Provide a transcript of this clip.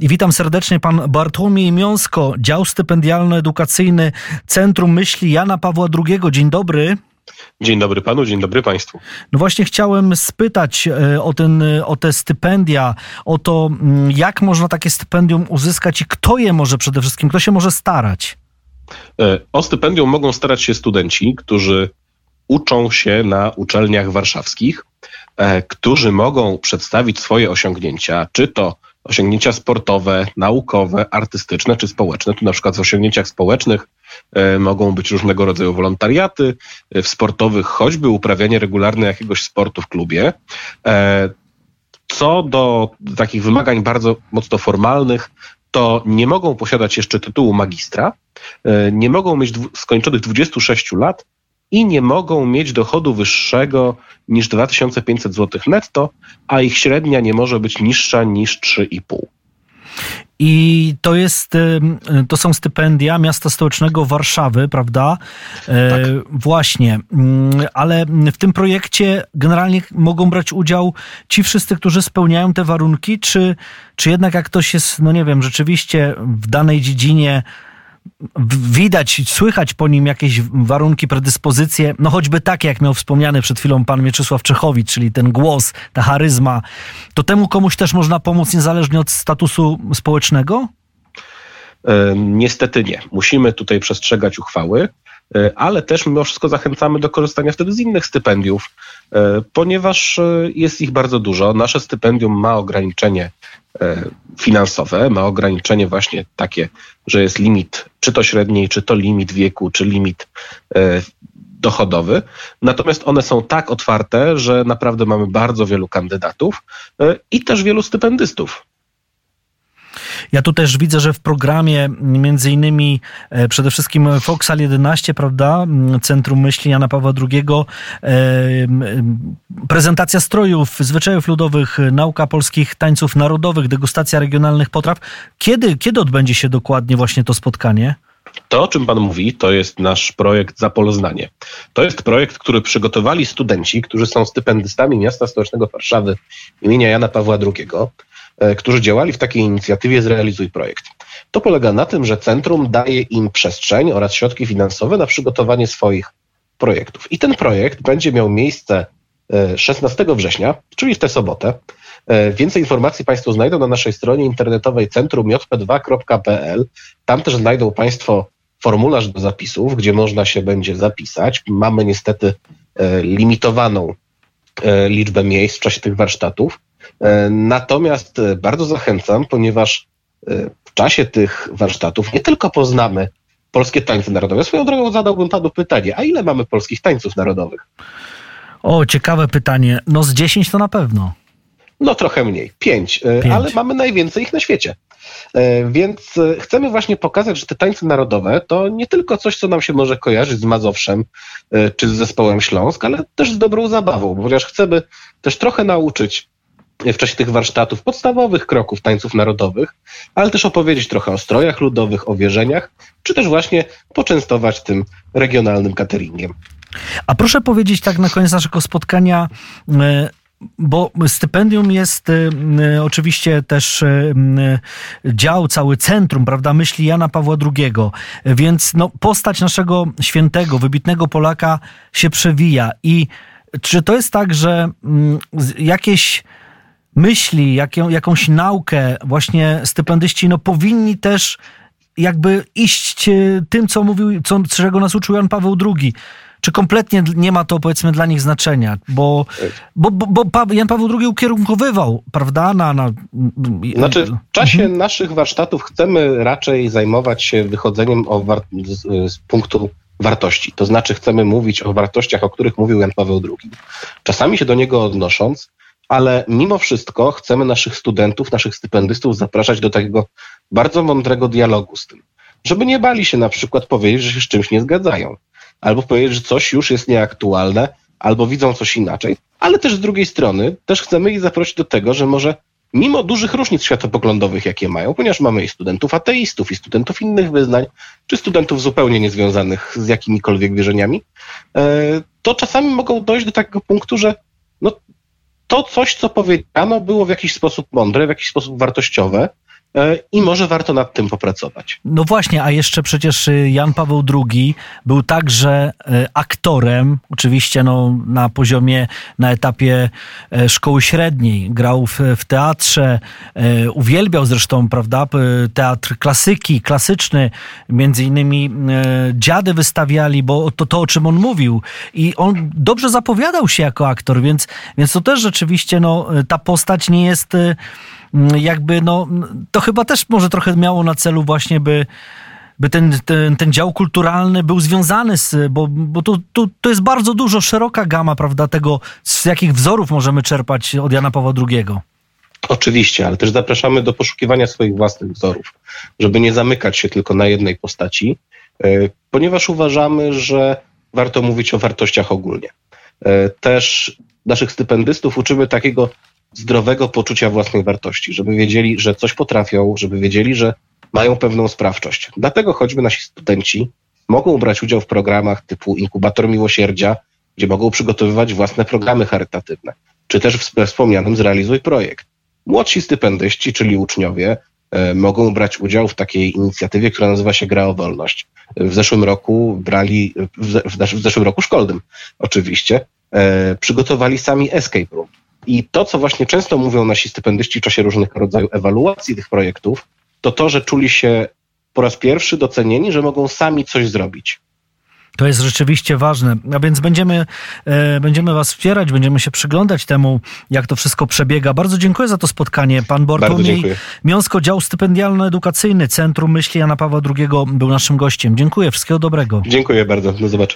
I witam serdecznie pan Bartłomiej Miąsko, dział stypendialno-edukacyjny Centrum Myśli Jana Pawła II. Dzień dobry. Dzień dobry panu, dzień dobry państwu. No właśnie chciałem spytać e, o, ten, o te stypendia, o to, mm, jak można takie stypendium uzyskać i kto je może przede wszystkim, kto się może starać? E, o stypendium mogą starać się studenci, którzy uczą się na uczelniach warszawskich, e, którzy mogą przedstawić swoje osiągnięcia, czy to osiągnięcia sportowe, naukowe, artystyczne czy społeczne. Tu na przykład w osiągnięciach społecznych e, mogą być różnego rodzaju wolontariaty, e, w sportowych choćby uprawianie regularne jakiegoś sportu w klubie. E, co do takich wymagań bardzo mocno formalnych, to nie mogą posiadać jeszcze tytułu magistra, nie mogą mieć skończonych 26 lat i nie mogą mieć dochodu wyższego niż 2500 zł netto, a ich średnia nie może być niższa niż 3,5. I to jest, to są stypendia miasta stołecznego Warszawy, prawda? E, tak. Właśnie, mm, ale w tym projekcie generalnie mogą brać udział ci wszyscy, którzy spełniają te warunki, czy, czy jednak jak ktoś jest, no nie wiem, rzeczywiście w danej dziedzinie widać, słychać po nim jakieś warunki, predyspozycje, no choćby takie, jak miał wspomniany przed chwilą pan Mieczysław Czechowicz, czyli ten głos, ta charyzma, to temu komuś też można pomóc niezależnie od statusu społecznego? E, niestety nie. Musimy tutaj przestrzegać uchwały, ale też mimo wszystko zachęcamy do korzystania wtedy z innych stypendiów, e, ponieważ jest ich bardzo dużo. Nasze stypendium ma ograniczenie finansowe, ma ograniczenie właśnie takie, że jest limit czy to średniej, czy to limit wieku, czy limit dochodowy. Natomiast one są tak otwarte, że naprawdę mamy bardzo wielu kandydatów i też wielu stypendystów. Ja tu też widzę, że w programie między innymi e, przede wszystkim Foxal 11, prawda, Centrum Myśli Jana Pawła II, e, prezentacja strojów, zwyczajów ludowych, nauka polskich tańców narodowych, degustacja regionalnych potraw. Kiedy, kiedy odbędzie się dokładnie właśnie to spotkanie? To, o czym Pan mówi, to jest nasz projekt Zapoloznanie. To jest projekt, który przygotowali studenci, którzy są stypendystami Miasta Stołecznego Warszawy imienia Jana Pawła II. E, którzy działali w takiej inicjatywie Zrealizuj Projekt. To polega na tym, że centrum daje im przestrzeń oraz środki finansowe na przygotowanie swoich projektów. I ten projekt będzie miał miejsce 16 e, września, czyli w tę sobotę. E, więcej informacji Państwo znajdą na naszej stronie internetowej centrumjp2.pl. Tam też znajdą Państwo formularz do zapisów, gdzie można się będzie zapisać. Mamy niestety limitowaną liczbę miejsc w czasie tych warsztatów. E, natomiast e, bardzo zachęcam, ponieważ e, w czasie tych warsztatów nie tylko poznamy polskie tańce narodowe. Swoją drogą zadałbym panu pytanie, a ile mamy polskich tańców narodowych? O, ciekawe pytanie. No z 10 to na pewno. No trochę mniej, 5, ale mamy najwięcej ich na świecie. Więc chcemy właśnie pokazać, że te tańce narodowe to nie tylko coś, co nam się może kojarzyć z Mazowszem czy z zespołem Śląsk, ale też z dobrą zabawą, ponieważ chcemy też trochę nauczyć w czasie tych warsztatów podstawowych kroków tańców narodowych, ale też opowiedzieć trochę o strojach ludowych, o wierzeniach, czy też właśnie poczęstować tym regionalnym cateringiem. A proszę powiedzieć tak na koniec naszego spotkania, e, bo stypendium jest y, y, oczywiście też y, dział, cały centrum, prawda, myśli Jana Pawła II, więc no, postać naszego świętego, wybitnego Polaka się przewija i czy to jest tak, że mm, jakieś myśli, jaką, jakąś naukę właśnie stypendyści no, powinni też jakby iść e, tym, co mówił, co, czego nas uczył Jan Paweł II. Czy kompletnie nie ma to, powiedzmy, dla nich znaczenia? Bo, bo, bo, bo Jan Paweł II ukierunkowywał, prawda? Na, na... Znaczy, w czasie mhm. naszych warsztatów chcemy raczej zajmować się wychodzeniem war... z, z punktu wartości. To znaczy, chcemy mówić o wartościach, o których mówił Jan Paweł II. Czasami się do niego odnosząc, ale mimo wszystko chcemy naszych studentów, naszych stypendystów zapraszać do takiego bardzo mądrego dialogu z tym, żeby nie bali się na przykład powiedzieć, że się z czymś nie zgadzają, albo powiedzieć, że coś już jest nieaktualne, albo widzą coś inaczej, ale też z drugiej strony też chcemy ich zaprosić do tego, że może mimo dużych różnic światopoglądowych, jakie mają, ponieważ mamy i studentów ateistów, i studentów innych wyznań, czy studentów zupełnie niezwiązanych z jakimikolwiek wierzeniami, e, to czasami mogą dojść do takiego punktu, że no, to coś, co powiedziano, było w jakiś sposób mądre, w jakiś sposób wartościowe i może warto nad tym popracować. No właśnie, a jeszcze przecież y, Jan Paweł II był także y, aktorem, oczywiście no, na poziomie, na etapie e, szkoły średniej. Grał w, w teatrze, e, uwielbiał zresztą, prawda, teatr klasyki, klasyczny, między innymi dziady wystawiali, bo to, to o czym on mówił. I on dobrze zapowiadał się jako aktor, więc, więc to też rzeczywiście no, ta postać nie jest Mm, jakby no, to chyba też może trochę miało na celu właśnie, by by ten, ten, ten dział kulturalny był związany z, bo, bo tu, tu, to jest bardzo dużo, szeroka gama, prawda, tego, z jakich wzorów możemy czerpać od Jana Pawła II. Oczywiście, ale też zapraszamy do poszukiwania swoich własnych wzorów, żeby nie zamykać się tylko na jednej postaci, e, ponieważ uważamy, że warto mówić o wartościach ogólnie. E, też naszych stypendystów uczymy takiego zdrowego poczucia własnej wartości, żeby wiedzieli, że coś potrafią, żeby wiedzieli, że mają pewną sprawczość. Dlatego choćby nasi studenci mogą brać udział w programach typu Inkubator Miłosierdzia, gdzie mogą przygotowywać własne programy charytatywne, czy też w wspomnianym Zrealizuj Projekt. Młodsi stypendyści, czyli uczniowie, e, mogą brać udział w takiej inicjatywie, która nazywa się Gra o Wolność. W zeszłym roku brali, w, w zeszłym roku szkolnym oczywiście, e, przygotowali sami escape room. I to, co właśnie często mówią nasi stypendyści w czasie różnych rodzajów ewaluacji tych projektów, to to, że czuli się po raz pierwszy docenieni, że mogą sami coś zrobić. To jest rzeczywiście ważne. A więc będziemy, e, będziemy Was wspierać, będziemy się przyglądać temu, jak to wszystko przebiega. Bardzo dziękuję za to spotkanie. Pan Bortłomiej Miąsko, dział stypendialno-edukacyjny Centrum Myśli Jana Pawła II był naszym gościem. Dziękuję, wszystkiego dobrego. Dziękuję bardzo, do zobaczenia.